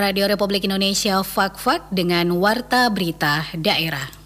Radio Republik Indonesia Fak-Fak dengan Warta Berita Daerah.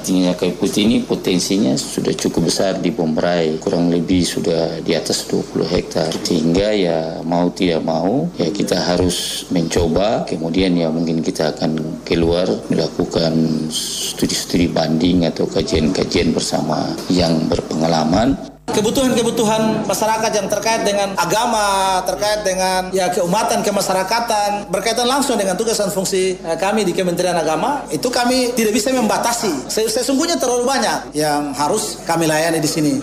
Tingginya kayu putih ini potensinya sudah cukup besar di Bombray, kurang lebih sudah di atas 20 hektar. Sehingga ya mau tidak mau ya kita harus mencoba, kemudian ya mungkin kita akan keluar melakukan studi-studi banding atau kajian-kajian bersama yang berpengalaman kebutuhan-kebutuhan masyarakat yang terkait dengan agama, terkait dengan ya keumatan, kemasyarakatan, berkaitan langsung dengan tugas dan fungsi eh, kami di Kementerian Agama, itu kami tidak bisa membatasi. Sesungguhnya terlalu banyak yang harus kami layani di sini.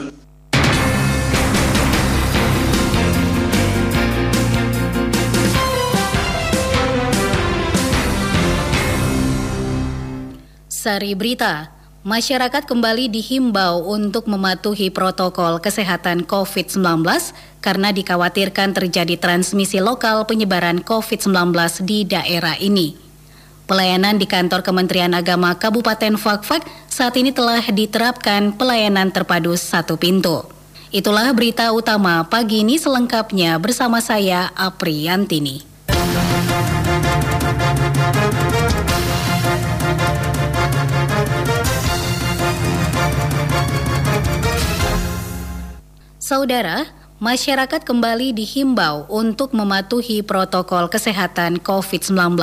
Sari Berita Masyarakat kembali dihimbau untuk mematuhi protokol kesehatan COVID-19 karena dikhawatirkan terjadi transmisi lokal penyebaran COVID-19 di daerah ini. Pelayanan di kantor Kementerian Agama Kabupaten Fakfak saat ini telah diterapkan pelayanan terpadu satu pintu. Itulah berita utama pagi ini selengkapnya bersama saya Apriantini. Saudara, masyarakat kembali dihimbau untuk mematuhi protokol kesehatan COVID-19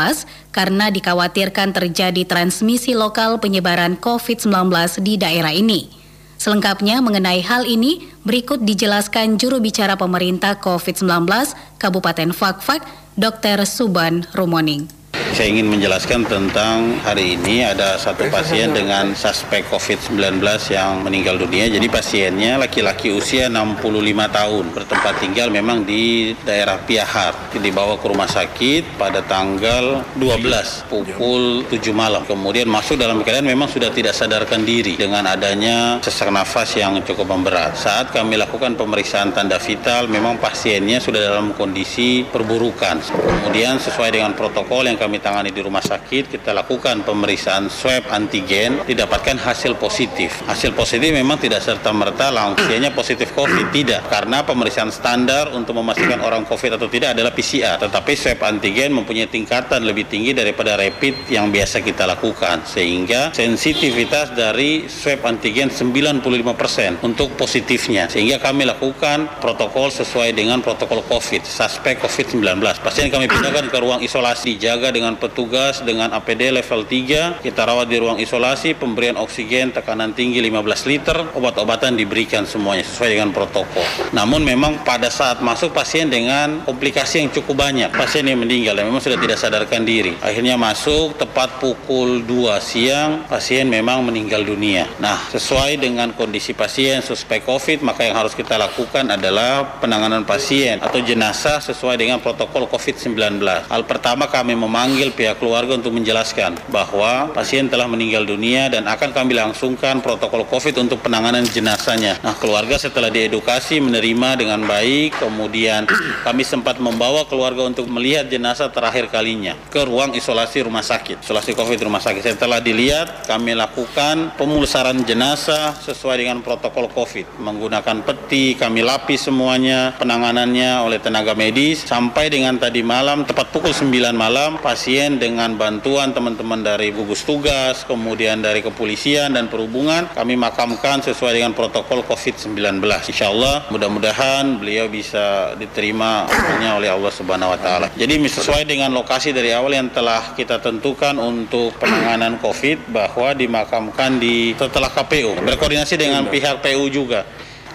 karena dikhawatirkan terjadi transmisi lokal penyebaran COVID-19 di daerah ini. Selengkapnya mengenai hal ini, berikut dijelaskan juru bicara pemerintah COVID-19 Kabupaten Fakfak, Dr. Suban Rumoning. Saya ingin menjelaskan tentang hari ini ada satu pasien dengan suspek COVID-19 yang meninggal dunia. Jadi pasiennya laki-laki usia 65 tahun, bertempat tinggal memang di daerah Piahar. Dibawa ke rumah sakit pada tanggal 12 pukul 7 malam. Kemudian masuk dalam keadaan memang sudah tidak sadarkan diri dengan adanya sesak nafas yang cukup memberat. Saat kami lakukan pemeriksaan tanda vital, memang pasiennya sudah dalam kondisi perburukan. Kemudian sesuai dengan protokol yang kami tangani di rumah sakit, kita lakukan pemeriksaan swab antigen, didapatkan hasil positif. Hasil positif memang tidak serta-merta langsungnya positif COVID, tidak. Karena pemeriksaan standar untuk memastikan orang COVID atau tidak adalah PCR. Tetapi swab antigen mempunyai tingkatan lebih tinggi daripada rapid yang biasa kita lakukan. Sehingga sensitivitas dari swab antigen 95% untuk positifnya. Sehingga kami lakukan protokol sesuai dengan protokol COVID, suspek COVID-19. Pasien kami pindahkan ke ruang isolasi, dijaga dengan dengan petugas dengan APD level 3 kita rawat di ruang isolasi pemberian oksigen tekanan tinggi 15 liter. Obat-obatan diberikan semuanya sesuai dengan protokol. Namun memang pada saat masuk pasien dengan komplikasi yang cukup banyak. Pasien yang meninggal dan memang sudah tidak sadarkan diri. Akhirnya masuk tepat pukul 2 siang pasien memang meninggal dunia. Nah sesuai dengan kondisi pasien suspek COVID maka yang harus kita lakukan adalah penanganan pasien atau jenazah sesuai dengan protokol COVID-19 hal pertama kami memanggil memanggil pihak keluarga untuk menjelaskan bahwa pasien telah meninggal dunia dan akan kami langsungkan protokol COVID untuk penanganan jenazahnya. Nah, keluarga setelah diedukasi menerima dengan baik, kemudian kami sempat membawa keluarga untuk melihat jenazah terakhir kalinya ke ruang isolasi rumah sakit, isolasi COVID rumah sakit. Setelah dilihat, kami lakukan pemulasaran jenazah sesuai dengan protokol COVID, menggunakan peti, kami lapis semuanya, penanganannya oleh tenaga medis sampai dengan tadi malam tepat pukul 9 malam pasien pasien dengan bantuan teman-teman dari gugus tugas, kemudian dari kepolisian dan perhubungan, kami makamkan sesuai dengan protokol COVID-19. Insya Allah mudah-mudahan beliau bisa diterima oleh Allah Subhanahu Wa Taala. Jadi sesuai dengan lokasi dari awal yang telah kita tentukan untuk penanganan COVID bahwa dimakamkan di setelah KPU berkoordinasi dengan pihak PU juga.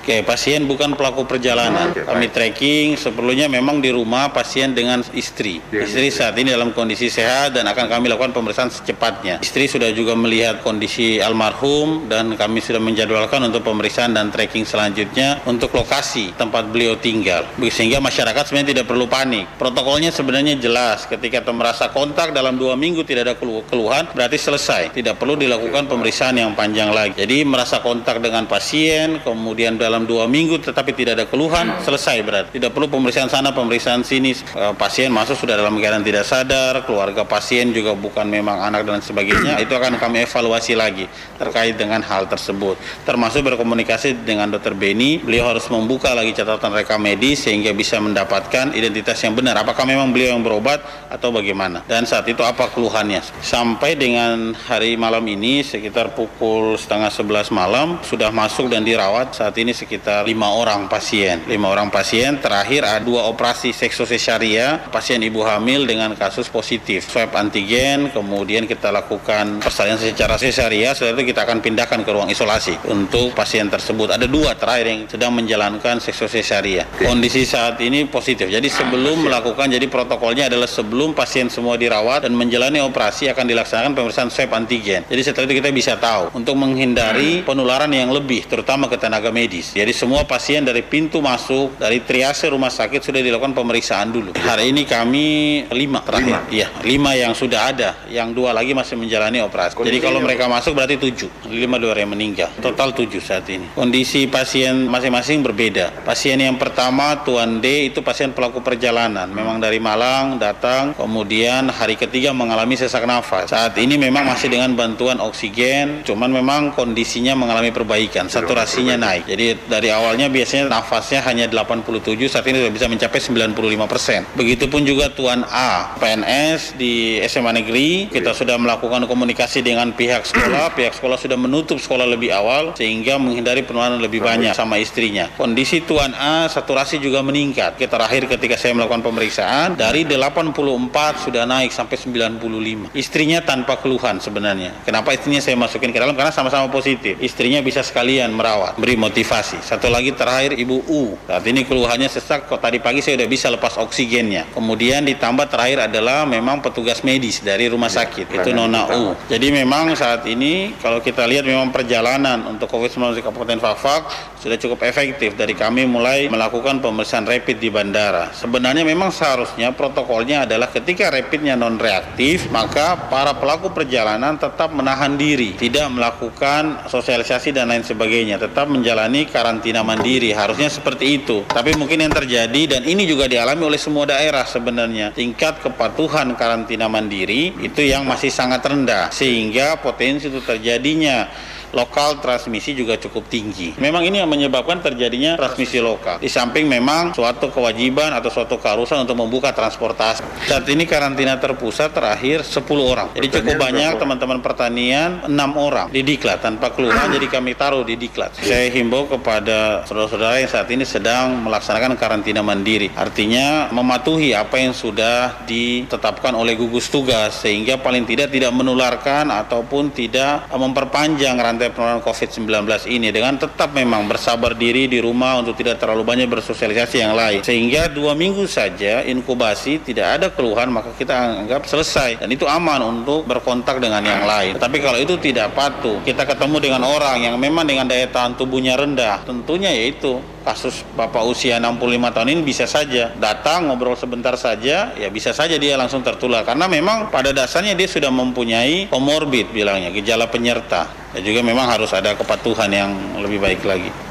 Oke, pasien bukan pelaku perjalanan. Okay, Kami tracking sebelumnya memang di rumah pasien dengan istri. Istri saat ini dalam kondisi sehat dan akan kami lakukan pemeriksaan secepatnya. Istri sudah juga melihat kondisi almarhum dan kami sudah menjadwalkan untuk pemeriksaan dan tracking selanjutnya untuk lokasi tempat beliau tinggal. Sehingga masyarakat sebenarnya tidak perlu panik. Protokolnya sebenarnya jelas. Ketika merasa kontak dalam dua minggu tidak ada keluhan, berarti selesai. Tidak perlu dilakukan pemeriksaan yang panjang lagi. Jadi merasa kontak dengan pasien, kemudian dalam dalam dua minggu tetapi tidak ada keluhan, selesai berarti. Tidak perlu pemeriksaan sana, pemeriksaan sini. E, pasien masuk sudah dalam keadaan tidak sadar, keluarga pasien juga bukan memang anak dan sebagainya. Itu akan kami evaluasi lagi terkait dengan hal tersebut. Termasuk berkomunikasi dengan dokter Beni, beliau harus membuka lagi catatan rekam medis sehingga bisa mendapatkan identitas yang benar. Apakah memang beliau yang berobat atau bagaimana? Dan saat itu apa keluhannya? Sampai dengan hari malam ini sekitar pukul setengah sebelas malam sudah masuk dan dirawat saat ini sekitar lima orang pasien. Lima orang pasien terakhir ada dua operasi seksosesaria pasien ibu hamil dengan kasus positif. Swab antigen, kemudian kita lakukan persalinan secara sesaria, setelah itu kita akan pindahkan ke ruang isolasi untuk pasien tersebut. Ada dua terakhir yang sedang menjalankan seksosesaria. Kondisi saat ini positif. Jadi sebelum melakukan, jadi protokolnya adalah sebelum pasien semua dirawat dan menjalani operasi akan dilaksanakan pemeriksaan swab antigen. Jadi setelah itu kita bisa tahu untuk menghindari penularan yang lebih, terutama ke tenaga medis. Jadi semua pasien dari pintu masuk, dari triase rumah sakit sudah dilakukan pemeriksaan dulu. Hari ini kami lima terakhir. Iya, lima yang sudah ada, yang dua lagi masih menjalani operasi. Jadi kalau mereka masuk berarti tujuh, lima dua yang meninggal. Total tujuh saat ini. Kondisi pasien masing-masing berbeda. Pasien yang pertama Tuan D itu pasien pelaku perjalanan, memang dari Malang datang, kemudian hari ketiga mengalami sesak nafas. Saat ini memang masih dengan bantuan oksigen, cuman memang kondisinya mengalami perbaikan, saturasinya naik. Jadi dari awalnya biasanya nafasnya hanya 87, saat ini sudah bisa mencapai 95 persen. Begitupun juga Tuan A, PNS di SMA Negeri, kita sudah melakukan komunikasi dengan pihak sekolah, pihak sekolah sudah menutup sekolah lebih awal sehingga menghindari penularan lebih banyak sama istrinya. Kondisi Tuan A saturasi juga meningkat. Kita terakhir ketika saya melakukan pemeriksaan dari 84 sudah naik sampai 95. Istrinya tanpa keluhan sebenarnya. Kenapa istrinya saya masukin ke dalam? Karena sama-sama sama positif. Istrinya bisa sekalian merawat, beri motivasi. Satu lagi terakhir Ibu U. Saat ini keluhannya sesak, kok tadi pagi saya sudah bisa lepas oksigennya. Kemudian ditambah terakhir adalah memang petugas medis dari rumah ya, sakit, itu Nona U. Jadi memang saat ini kalau kita lihat memang perjalanan untuk COVID-19 di Kabupaten Fafak sudah cukup efektif dari kami mulai melakukan pemeriksaan rapid di bandara. Sebenarnya memang seharusnya protokolnya adalah ketika rapidnya non reaktif, maka para pelaku perjalanan tetap menahan diri, tidak melakukan sosialisasi dan lain sebagainya, tetap menjalani karantina mandiri. Harusnya seperti itu. Tapi mungkin yang terjadi dan ini juga dialami oleh semua daerah sebenarnya. Tingkat kepatuhan karantina mandiri itu yang masih sangat rendah sehingga potensi itu terjadinya lokal transmisi juga cukup tinggi. Memang ini yang menyebabkan terjadinya transmisi lokal. Di samping memang suatu kewajiban atau suatu keharusan untuk membuka transportasi. Saat ini karantina terpusat terakhir 10 orang. Jadi cukup banyak teman-teman pertanian 6 orang di diklat tanpa keluhan jadi kami taruh di diklat. Saya himbau kepada saudara-saudara yang saat ini sedang melaksanakan karantina mandiri. Artinya mematuhi apa yang sudah ditetapkan oleh gugus tugas sehingga paling tidak tidak menularkan ataupun tidak memperpanjang rantai rantai penularan COVID-19 ini dengan tetap memang bersabar diri di rumah untuk tidak terlalu banyak bersosialisasi yang lain. Sehingga dua minggu saja inkubasi tidak ada keluhan maka kita anggap selesai dan itu aman untuk berkontak dengan yang lain. Tapi kalau itu tidak patuh, kita ketemu dengan orang yang memang dengan daya tahan tubuhnya rendah, tentunya yaitu kasus bapak usia 65 tahun ini bisa saja datang ngobrol sebentar saja ya bisa saja dia langsung tertular karena memang pada dasarnya dia sudah mempunyai komorbid bilangnya gejala penyerta dan juga memang harus ada kepatuhan yang lebih baik lagi.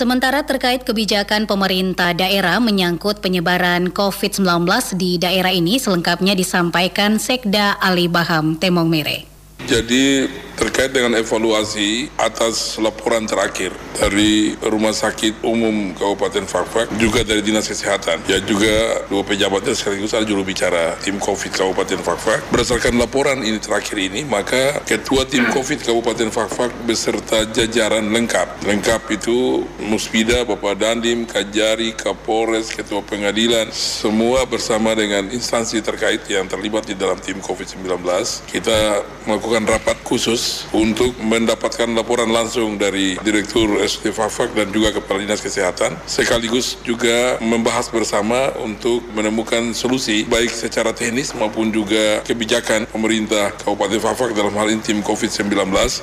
Sementara terkait kebijakan pemerintah daerah menyangkut penyebaran COVID-19 di daerah ini selengkapnya disampaikan Sekda Ali Baham Temong Mere. Jadi terkait dengan evaluasi atas laporan terakhir dari Rumah Sakit Umum Kabupaten Fakfak juga dari Dinas Kesehatan ya juga dua pejabatnya sekaligus ada juru bicara tim COVID Kabupaten Fakfak. Berdasarkan laporan ini terakhir ini maka ketua tim COVID Kabupaten Fakfak beserta jajaran lengkap. Lengkap itu Muspida Bapak Dandim Kajari Kapolres Ketua Pengadilan semua bersama dengan instansi terkait yang terlibat di dalam tim COVID-19 kita melakukan rapat khusus untuk mendapatkan laporan langsung dari Direktur ST Fafak dan juga Kepala Dinas Kesehatan, sekaligus juga membahas bersama untuk menemukan solusi baik secara teknis maupun juga kebijakan pemerintah Kabupaten Fafak dalam hal ini tim COVID-19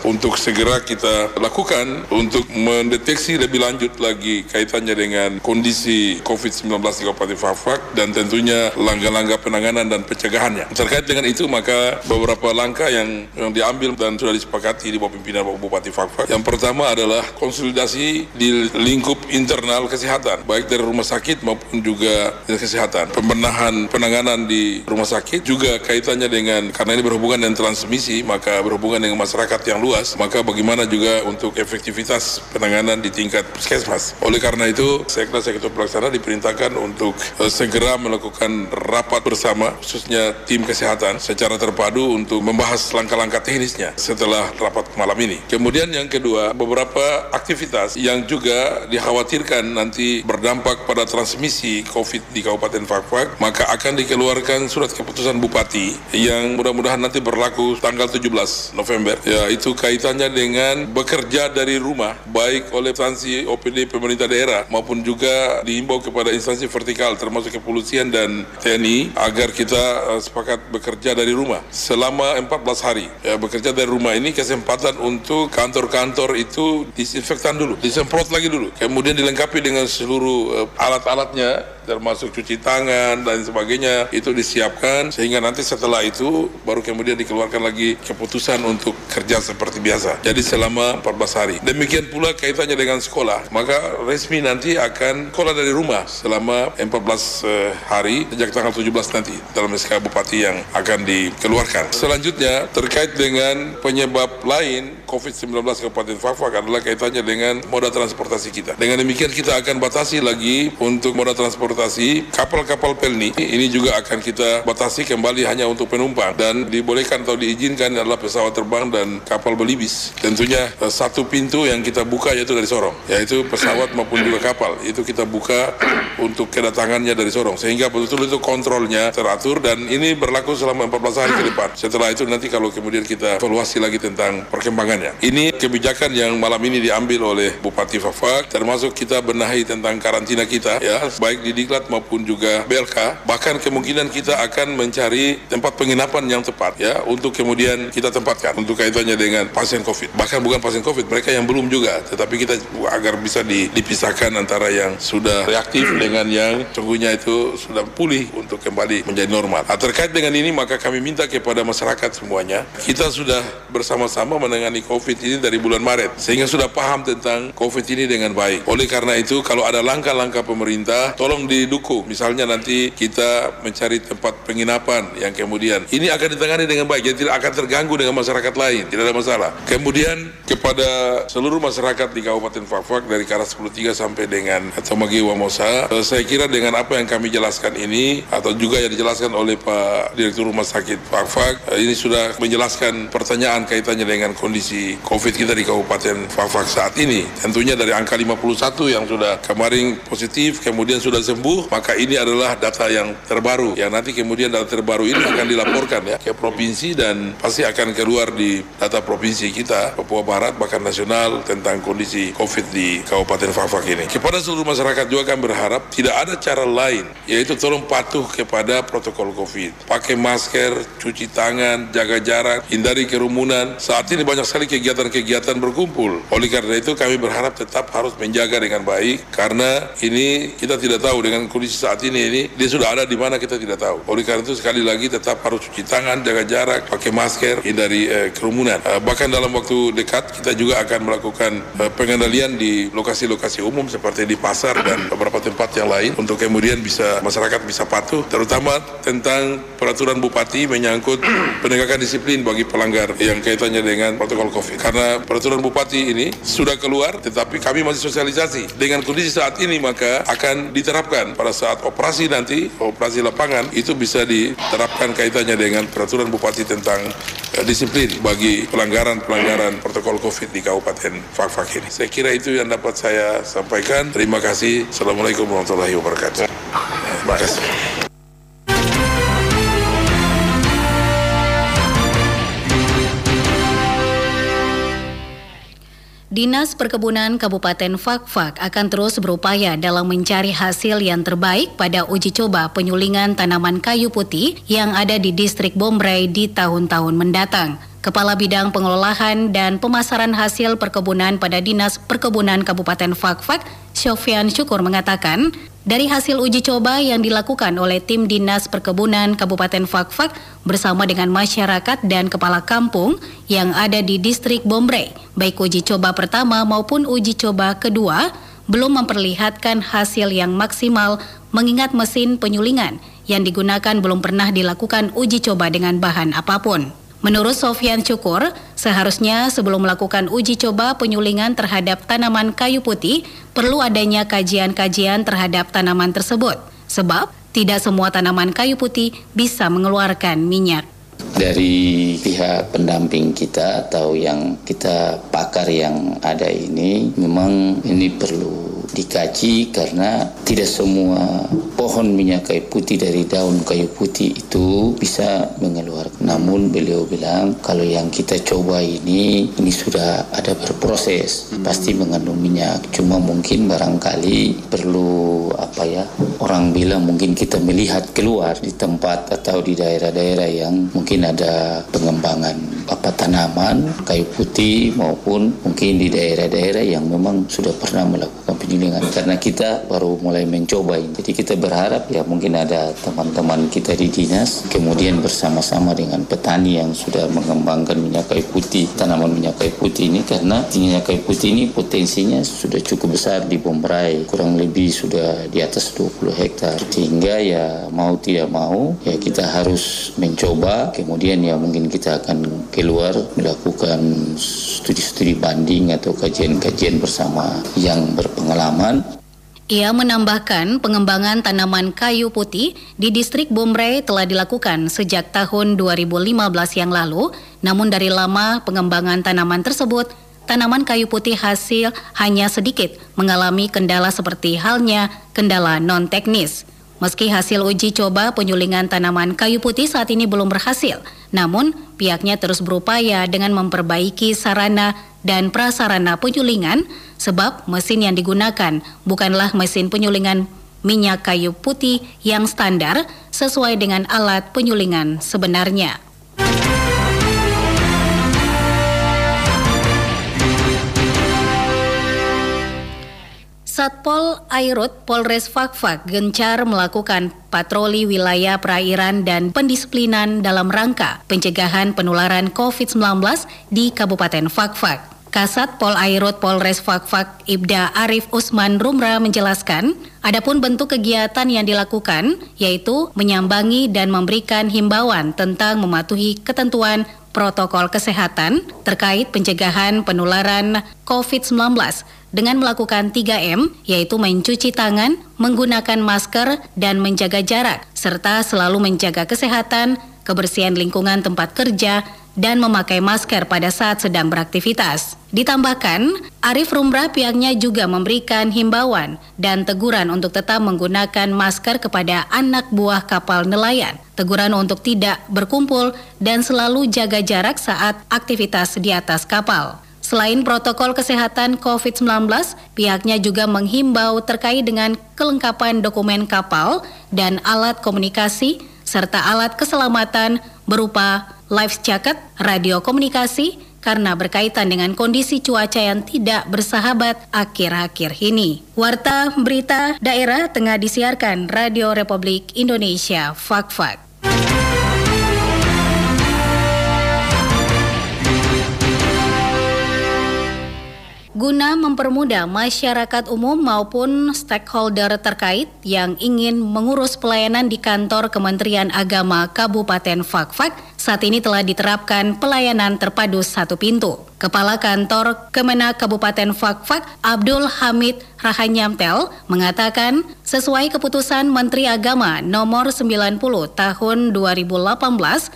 untuk segera kita lakukan untuk mendeteksi lebih lanjut lagi kaitannya dengan kondisi COVID-19 di Kabupaten Fafak dan tentunya langkah-langkah penanganan dan pencegahannya. Terkait dengan itu maka beberapa langkah yang, yang diambil dan sudah disepakati di bawah pimpinan Bapak Bupati Fakfak. Yang pertama adalah konsolidasi di lingkup internal kesehatan, baik dari rumah sakit maupun juga kesehatan. Pembenahan penanganan di rumah sakit juga kaitannya dengan karena ini berhubungan dengan transmisi, maka berhubungan dengan masyarakat yang luas, maka bagaimana juga untuk efektivitas penanganan di tingkat puskesmas. Oleh karena itu, Sekda Sektor Pelaksana diperintahkan untuk uh, segera melakukan rapat bersama, khususnya tim kesehatan secara terpadu untuk membahas langkah-langkah teknisnya setelah rapat malam ini. Kemudian yang kedua, beberapa aktivitas yang juga dikhawatirkan nanti berdampak pada transmisi COVID di Kabupaten Fakfak, maka akan dikeluarkan surat keputusan Bupati yang mudah-mudahan nanti berlaku tanggal 17 November. Ya, itu kaitannya dengan bekerja dari rumah, baik oleh instansi OPD pemerintah daerah maupun juga dihimbau kepada instansi vertikal termasuk kepolisian dan TNI agar kita uh, sepakat bekerja dari rumah selama 14 hari. Ya, bekerja dari rumah ini kesempatan untuk kantor-kantor itu disinfektan dulu, disemprot lagi dulu. Kemudian dilengkapi dengan seluruh uh, alat-alatnya termasuk cuci tangan dan sebagainya itu disiapkan sehingga nanti setelah itu baru kemudian dikeluarkan lagi keputusan untuk kerja seperti biasa. Jadi selama 14 hari. Demikian pula kaitannya dengan sekolah. Maka resmi nanti akan sekolah dari rumah selama 14 eh, hari sejak tanggal 17 nanti dalam SK Bupati yang akan dikeluarkan. Selanjutnya terkait dengan penyebab lain COVID-19 Kabupaten Fafak adalah kaitannya dengan moda transportasi kita. Dengan demikian kita akan batasi lagi untuk moda transportasi kapal-kapal pelni. Ini juga akan kita batasi kembali hanya untuk penumpang dan dibolehkan atau diizinkan adalah pesawat terbang dan kapal belibis. Tentunya eh, satu pintu yang kita buka yaitu dari Sorong, yaitu pesawat maupun juga kapal. Itu kita buka untuk kedatangannya dari Sorong sehingga betul-betul itu kontrolnya teratur dan ini berlaku selama 14 hari ke depan. Setelah itu nanti kalau kemudian kita evaluasi lagi tentang Ini kebijakan yang malam ini diambil oleh Bupati Fafak termasuk kita benahi tentang karantina kita ya baik di Diklat maupun juga BLK. Bahkan kemungkinan kita akan mencari tempat penginapan yang tepat ya untuk kemudian kita tempatkan untuk kaitannya dengan pasien COVID. Bahkan bukan pasien COVID, mereka yang belum juga, tetapi kita agar bisa di- dipisahkan antara yang sudah reaktif dengan yang sungguhnya itu sudah pulih untuk kembali menjadi normal. Nah, terkait dengan ini maka kami minta kepada masyarakat semuanya, kita sudah bersama-sama menangani COVID ini dari bulan Maret sehingga sudah paham tentang COVID ini dengan baik. Oleh karena itu kalau ada langkah-langkah pemerintah tolong didukung. Misalnya nanti kita mencari tempat penginapan yang kemudian ini akan ditangani dengan baik jadi tidak akan terganggu dengan masyarakat lain, tidak ada masalah. Kemudian kepada seluruh masyarakat di Kabupaten Fakfak dari Karas 13 sampai dengan Tomagi Wamosa, eh, saya kira dengan apa yang kami jelaskan ini atau juga yang dijelaskan oleh Pak Direktur Rumah Sakit Fakfak eh, ini sudah menjelaskan pertanyaan kaitannya dengan kondisi COVID kita di Kabupaten Fakfak saat ini. Tentunya dari angka 51 yang sudah kemarin positif kemudian sudah sembuh, maka ini adalah data yang terbaru yang nanti kemudian data terbaru ini akan dilaporkan ya ke provinsi dan pasti akan keluar di data provinsi kita Papua Barat bahkan nasional tentang kondisi COVID di Kabupaten Fakfak ini. Kepada seluruh masyarakat juga kami berharap tidak ada cara lain yaitu tolong patuh kepada protokol COVID. Pakai masker, cuci tangan, jaga jarak, hindari kerumunan. Saat ini banyak sekali kegiatan-kegiatan berkumpul. Oleh karena itu kami berharap tetap harus menjaga dengan baik karena ini kita tidak tahu dengan kondisi saat ini ini dia sudah ada di mana kita tidak tahu. Oleh karena itu sekali lagi tetap harus cuci tangan, jaga jarak, pakai masker, hindari eh, kerumunan. Eh, bahkan dalam waktu dekat kita juga akan melakukan eh, pengendalian di lokasi-lokasi umum seperti di pasar dan beberapa tempat yang lain untuk kemudian bisa masyarakat bisa patuh terutama tentang peraturan bupati menyangkut penegakan disiplin bagi pelanggar yang kaitannya dengan protokol COVID. Karena peraturan bupati ini sudah keluar tetapi kami masih sosialisasi. Dengan kondisi saat ini maka akan diterapkan pada saat operasi nanti, operasi lapangan itu bisa diterapkan kaitannya dengan peraturan bupati tentang eh, disiplin bagi pelanggaran-pelanggaran protokol COVID di Kabupaten Fakfak ini. Saya kira itu yang dapat saya sampaikan. Terima kasih. Assalamualaikum warahmatullahi wabarakatuh. Terima kasih. Dinas Perkebunan Kabupaten Fakfak akan terus berupaya dalam mencari hasil yang terbaik pada uji coba penyulingan tanaman kayu putih yang ada di distrik Bombray di tahun-tahun mendatang. Kepala Bidang Pengelolaan dan Pemasaran Hasil Perkebunan pada Dinas Perkebunan Kabupaten Fakfak, Syofian Syukur mengatakan, dari hasil uji coba yang dilakukan oleh tim Dinas Perkebunan Kabupaten Fakfak bersama dengan masyarakat dan kepala kampung yang ada di distrik Bombre, baik uji coba pertama maupun uji coba kedua, belum memperlihatkan hasil yang maksimal mengingat mesin penyulingan yang digunakan belum pernah dilakukan uji coba dengan bahan apa pun. Menurut Sofian Cukur, seharusnya sebelum melakukan uji coba penyulingan terhadap tanaman kayu putih, perlu adanya kajian-kajian terhadap tanaman tersebut. Sebab tidak semua tanaman kayu putih bisa mengeluarkan minyak. Dari pihak pendamping kita atau yang kita pakar yang ada ini, memang ini perlu dikaji karena tidak semua pohon minyak kayu putih dari daun kayu putih itu bisa mengeluarkan. Namun beliau bilang kalau yang kita coba ini ini sudah ada berproses pasti mengandung minyak. Cuma mungkin barangkali perlu apa ya orang bilang mungkin kita melihat keluar di tempat atau di daerah-daerah yang mungkin ada pengembangan apa tanaman kayu putih maupun mungkin di daerah-daerah yang memang sudah pernah melakukan penyelidikan dengan karena kita baru mulai mencoba ini. Jadi kita berharap ya mungkin ada teman-teman kita di dinas kemudian bersama-sama dengan petani yang sudah mengembangkan minyak kayu putih, tanaman minyak kayu putih ini karena minyak kayu putih ini potensinya sudah cukup besar di Bombray, kurang lebih sudah di atas 20 hektar. Sehingga ya mau tidak mau ya kita harus mencoba kemudian ya mungkin kita akan keluar melakukan studi-studi banding atau kajian-kajian bersama yang berpengalaman tanaman. Ia menambahkan pengembangan tanaman kayu putih di distrik Bombre telah dilakukan sejak tahun 2015 yang lalu, namun dari lama pengembangan tanaman tersebut, tanaman kayu putih hasil hanya sedikit mengalami kendala seperti halnya kendala non-teknis. Meski hasil uji coba penyulingan tanaman kayu putih saat ini belum berhasil, namun pihaknya terus berupaya dengan memperbaiki sarana dan prasarana penyulingan sebab mesin yang digunakan bukanlah mesin penyulingan minyak kayu putih yang standar sesuai dengan alat penyulingan sebenarnya. Satpol Airut Polres Fakfak gencar melakukan patroli wilayah perairan dan pendisiplinan dalam rangka pencegahan penularan COVID-19 di Kabupaten Fakfak. Kasat Pol Airut Polres Fakfak Ibda Arif Usman Rumra menjelaskan, adapun bentuk kegiatan yang dilakukan yaitu menyambangi dan memberikan himbauan tentang mematuhi ketentuan protokol kesehatan terkait pencegahan penularan COVID-19 dengan melakukan 3M yaitu mencuci tangan, menggunakan masker dan menjaga jarak serta selalu menjaga kesehatan, kebersihan lingkungan tempat kerja dan memakai masker pada saat sedang beraktivitas. Ditambahkan, Arif Rumrah pihaknya juga memberikan himbauan dan teguran untuk tetap menggunakan masker kepada anak buah kapal nelayan. Teguran untuk tidak berkumpul dan selalu jaga jarak saat aktivitas di atas kapal. Selain protokol kesehatan COVID-19, pihaknya juga menghimbau terkait dengan kelengkapan dokumen kapal dan alat komunikasi serta alat keselamatan berupa life jacket, radio komunikasi, karena berkaitan dengan kondisi cuaca yang tidak bersahabat akhir-akhir ini. Warta berita daerah tengah disiarkan Radio Republik Indonesia, Fak-Fak. Guna mempermudah masyarakat umum maupun stakeholder terkait yang ingin mengurus pelayanan di kantor Kementerian Agama Kabupaten Fakfak, saat ini telah diterapkan pelayanan terpadu satu pintu. Kepala Kantor Kemenak Kabupaten Fakfak, Abdul Hamid Rahanyamtel, mengatakan sesuai keputusan Menteri Agama nomor 90 tahun 2018,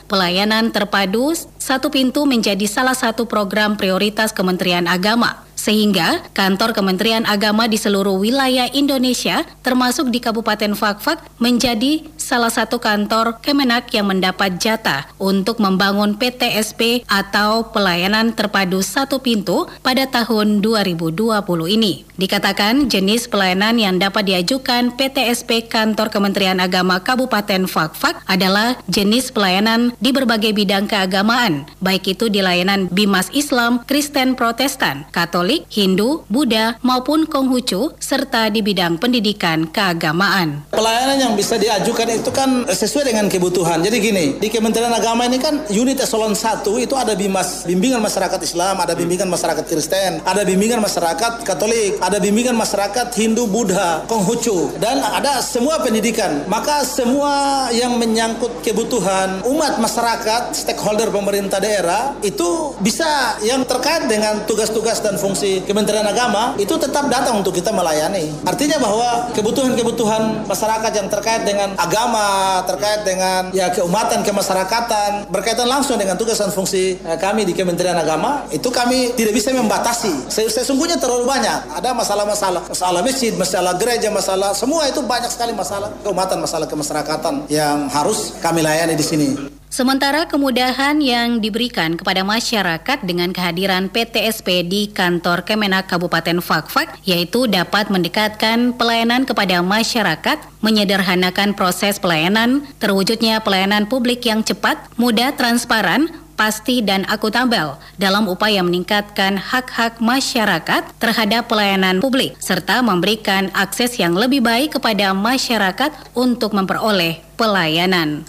pelayanan terpadu satu pintu menjadi salah satu program prioritas Kementerian Agama sehingga kantor Kementerian Agama di seluruh wilayah Indonesia termasuk di Kabupaten Fakfak menjadi salah satu kantor Kemenak yang mendapat jatah untuk membangun PTSP atau pelayanan terpadu satu pintu pada tahun 2020 ini. Dikatakan jenis pelayanan yang dapat diajukan PTSP kantor Kementerian Agama Kabupaten Fakfak adalah jenis pelayanan di berbagai bidang keagamaan, baik itu di layanan Bimas Islam, Kristen Protestan, Katolik, Hindu, Buddha, maupun Konghucu, serta di bidang pendidikan keagamaan. Pelayanan yang bisa diajukan itu kan sesuai dengan kebutuhan. Jadi gini, di Kementerian Agama ini kan unit eselon 1 itu ada bimas, bimbingan masyarakat Islam, ada bimbingan masyarakat Kristen, ada bimbingan masyarakat Katolik, ada bimbingan masyarakat Hindu, Buddha, Konghucu, dan ada semua pendidikan. Maka semua yang menyangkut kebutuhan umat masyarakat, stakeholder pemerintah daerah, itu bisa yang terkait dengan tugas-tugas dan fungsi Kementerian Agama, itu tetap datang untuk kita melayani. Artinya bahwa kebutuhan-kebutuhan masyarakat yang terkait dengan agama, terkait dengan ya keumatan, kemasyarakatan, berkaitan langsung dengan tugas dan fungsi eh, kami di Kementerian Agama, itu kami tidak bisa membatasi. Sesungguhnya terlalu banyak. Ada masalah-masalah, masalah masjid, masalah gereja, masalah semua itu banyak sekali masalah keumatan, masalah kemasyarakatan yang harus kami layani di sini. Sementara kemudahan yang diberikan kepada masyarakat dengan kehadiran PTSP di kantor Kemenak Kabupaten Fakfak yaitu dapat mendekatkan pelayanan kepada masyarakat, menyederhanakan proses pelayanan, terwujudnya pelayanan publik yang cepat, mudah, transparan, pasti dan akuntabel dalam upaya meningkatkan hak-hak masyarakat terhadap pelayanan publik serta memberikan akses yang lebih baik kepada masyarakat untuk memperoleh pelayanan.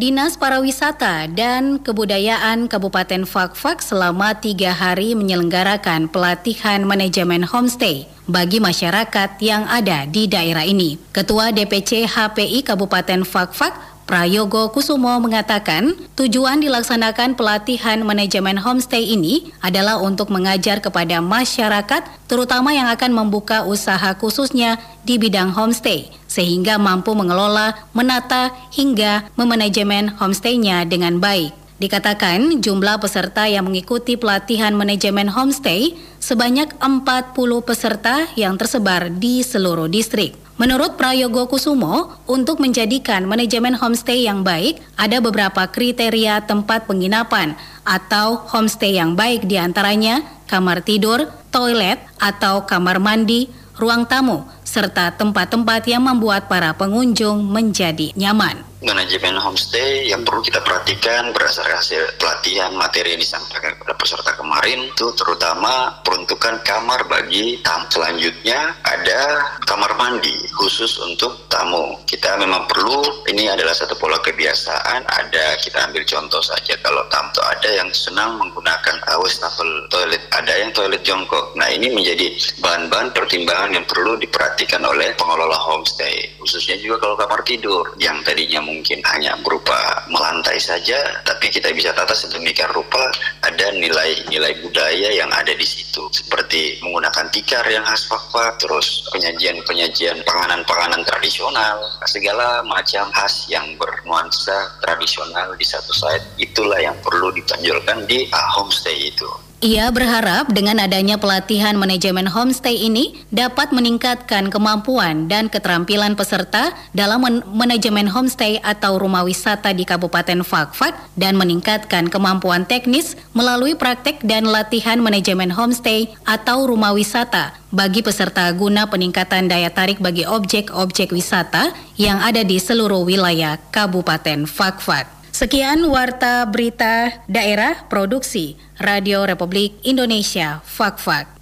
Dinas Pariwisata dan Kebudayaan Kabupaten Fakfak selama tiga hari menyelenggarakan pelatihan manajemen homestay bagi masyarakat yang ada di daerah ini. Ketua DPC HPI Kabupaten Fakfak Prayogo Kusumo mengatakan tujuan dilaksanakan pelatihan manajemen homestay ini adalah untuk mengajar kepada masyarakat terutama yang akan membuka usaha khususnya di bidang homestay sehingga mampu mengelola, menata hingga memanajemen homestay-nya dengan baik. Dikatakan jumlah peserta yang mengikuti pelatihan manajemen homestay sebanyak 40 peserta yang tersebar di seluruh distrik. Menurut Prayogo Kusumo, untuk menjadikan manajemen homestay yang baik, ada beberapa kriteria tempat penginapan atau homestay yang baik di antaranya kamar tidur, toilet atau kamar mandi, ruang tamu, serta tempat-tempat yang membuat para pengunjung menjadi nyaman manajemen homestay yang perlu kita perhatikan berdasarkan hasil pelatihan materi yang disampaikan kepada peserta kemarin itu terutama peruntukan kamar bagi tamu. Selanjutnya ada kamar mandi khusus untuk tamu. Kita memang perlu ini adalah satu pola kebiasaan. Ada kita ambil contoh saja kalau tamu itu ada yang senang menggunakan wastafel toilet, ada yang toilet jongkok. Nah ini menjadi bahan-bahan pertimbangan yang perlu diperhatikan oleh pengelola homestay. Khususnya juga kalau kamar tidur yang tadinya mungkin hanya berupa melantai saja, tapi kita bisa tata sedemikian rupa ada nilai-nilai budaya yang ada di situ, seperti menggunakan tikar yang khas fakfak, terus penyajian-penyajian panganan-panganan tradisional, segala macam khas yang bernuansa tradisional di satu site, itulah yang perlu ditonjolkan di uh, homestay itu. Ia berharap dengan adanya pelatihan manajemen homestay ini dapat meningkatkan kemampuan dan keterampilan peserta dalam men manajemen homestay atau rumah wisata di Kabupaten Fakfak dan meningkatkan kemampuan teknis melalui praktek dan latihan manajemen homestay atau rumah wisata bagi peserta guna peningkatan daya tarik bagi objek-objek wisata yang ada di seluruh wilayah Kabupaten Fakfak. Sekian warta berita daerah produksi Radio Republik Indonesia Fak-Fak.